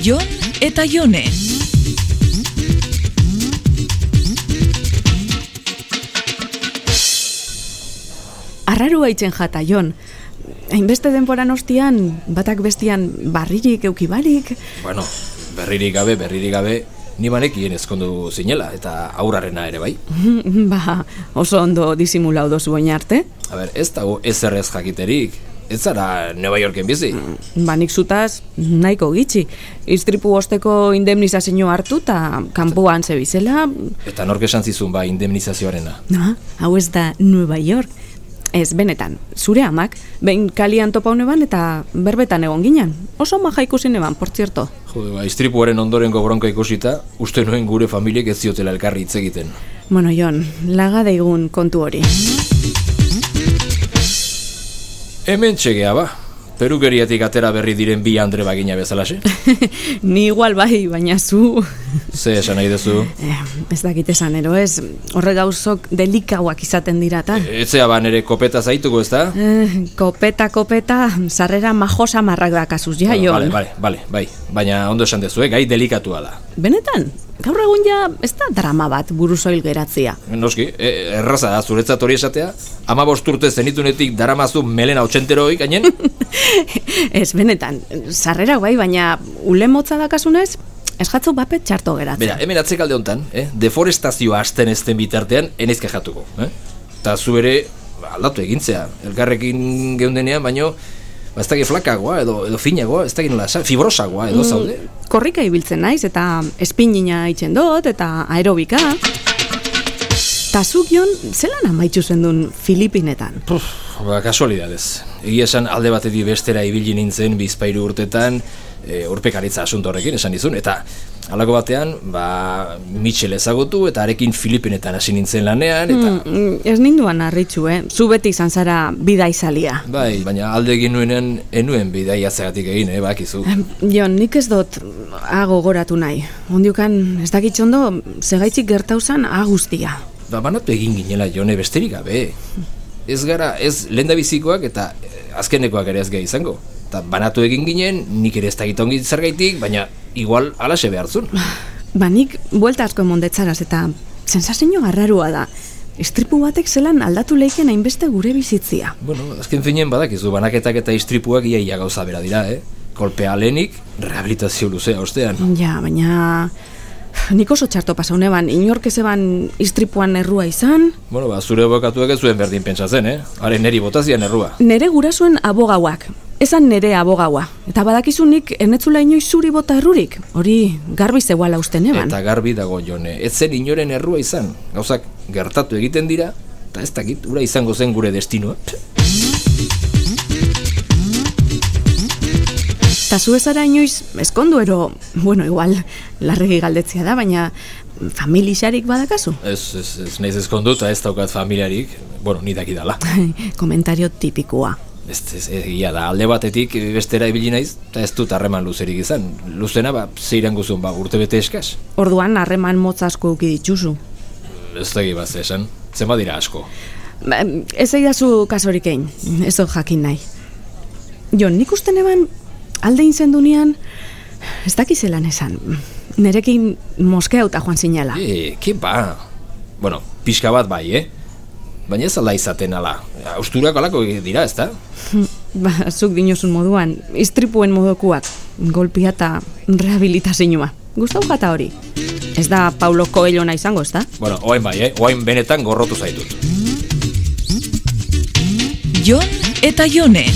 Jon eta Jone. Arraru haitzen jata, Jon. Hainbeste denporan ostian, batak bestian barririk eukibarik. Bueno, berririk gabe, berririk gabe, ni banekien ezkondu zinela, eta aurrarena ere bai. ba, oso ondo disimulau dozu baina arte. A ber, ez dago ezerrez jakiterik, ez zara Nueva Yorken bizi. Ba, nik zutaz nahiko gitxi. Iztripu osteko indemnizazio hartu eta kanpoan zebizela. Eta nork esan zizun ba indemnizazioarena. Na, hau ez da Nueva York. Ez, benetan, zure amak, behin kalian topa honeban eta berbetan egon ginen. Oso maja ikusi neban, por cierto. Jode, ba, istripuaren ondorengo bronka ikusita, uste nuen gure familiek ez ziotela elkarri hitz egiten. Bueno, Jon, laga daigun kontu hori. Hemen txegea ba, perukeriatik atera berri diren bi Andre bagina bezalaxe. Ni igual bai, baina zu... Ze esan nahi duzu? Eh, ez dakit esan ero, ez horre gauzok delikauak izaten dirata. Etzea ba nere kopeta zaituko ez da? Eh, kopeta, kopeta, sarrera majosa marrak dakazuz, ja, Bueno, Jon. Bale, bale, bale, bai. Baina ondo esan dezu, eh? gai delikatua da. Benetan, gaur egun ja ez da drama bat buruzoil geratzia. Noski, e, erraza da zuretzat hori esatea, ama urte zenitunetik daramazu melena otxenteroi gainen, ez, benetan, sarrera bai, baina ule motza dakasunez, ez jatzu bapet txarto geratzea. Bera, hemen atzekalde hontan, eh? deforestazioa hasten ezten bitartean, enezke jatuko. Eh? Ta zu ere, ba, aldatu egintzea, elkarrekin geundenean, baino, ba, ez dakit flakagoa, edo, edo finagoa, ez dakit nola, esan, fibrosagoa, edo zaude. Korrika ibiltzen naiz, eta espinina itzen dut, eta aerobika. Ta zuk jon, zelan amaitzu zendun Filipinetan? Puf, ba, kasualidadez. Egia esan alde batetik bestera ibili nintzen bizpairu urtetan, e, urpekaritza asunto horrekin esan dizun, eta halako batean, ba, Mitchell ezagutu, eta arekin Filipinetan hasi nintzen lanean, eta... Mm, ez ninduan harritzu, eh? Zu beti izan zara bidaizalia. Bai, baina alde egin nuenean, enuen bidaiatzegatik egin, eh, bakizu. Jon, nik ez dut ago goratu nahi. Ondiukan, ez dakitxondo, segaitzik gertauzan agustia. Ba, banatu egin ginela jone besterik gabe. Ez gara, ez lenda bizikoak eta eh, azkenekoak ere ez gehi izango. Eta banatu egin ginen, nik ere ez dakit ongi zergaitik, baina igual alaxe behartzun. Ba, nik buelta asko emondetzaraz eta sensazio garrarua da. Istripu batek zelan aldatu leiken hainbeste gure bizitzia. bueno, azken finen badakizu, banaketak eta istripuak ia ia gauza bera dira, eh? Kolpea lehenik, rehabilitazio luzea ostean. Ja, baina... Nik oso txarto pasauneban, inork ezeban istripuan errua izan, Bueno, ba, zure abokatuak ez zuen berdin pentsatzen, eh? Haren neri botazian errua. nere gurasuen abogauak. Esan nere abogaua. Eta badakizunik ernetzula inoiz zuri bota errurik. Hori garbi zegoala usten eban. Eta garbi dago jone, ez zen inoren errua izan. Gauzak gertatu egiten dira, eta ez dakit, ura izango zen gure destinoa. Eta zu ezara inoiz, eskondu ero, bueno, igual, larregi galdetzia da, baina familixarik badakazu. Ez, ez, ez naiz ezkondu eta ez daukat familiarik, bueno, ni dakidala. Komentario tipikoa. Ez, ez, egia da, alde batetik bestera ibili naiz, eta ez dut harreman luzerik izan. Luzena, ba, zeiran guzun, ba, urte bete eskaz. Orduan harreman motz asko euki dituzu. Ez da bat esan, zenba dira asko. Ba, ez eidazu kasorik egin, ez dut jakin nahi. Jo, nik usten eban alde inzendunean, ez dakizelan esan, nerekin moskeuta joan zinela. E, ke ba? Bueno, pixka bat bai, eh? Baina ez alda izaten ala. Austurak alako dira, ez da? Ba, zuk dinozun moduan, istripuen modukuak, golpia eta rehabilitazioa. Gustau jata hori. Ez da Paulo Coelhona izango, ez da? Bueno, oain bai, eh? Oain benetan gorrotu zaitut. Jon eta Jone.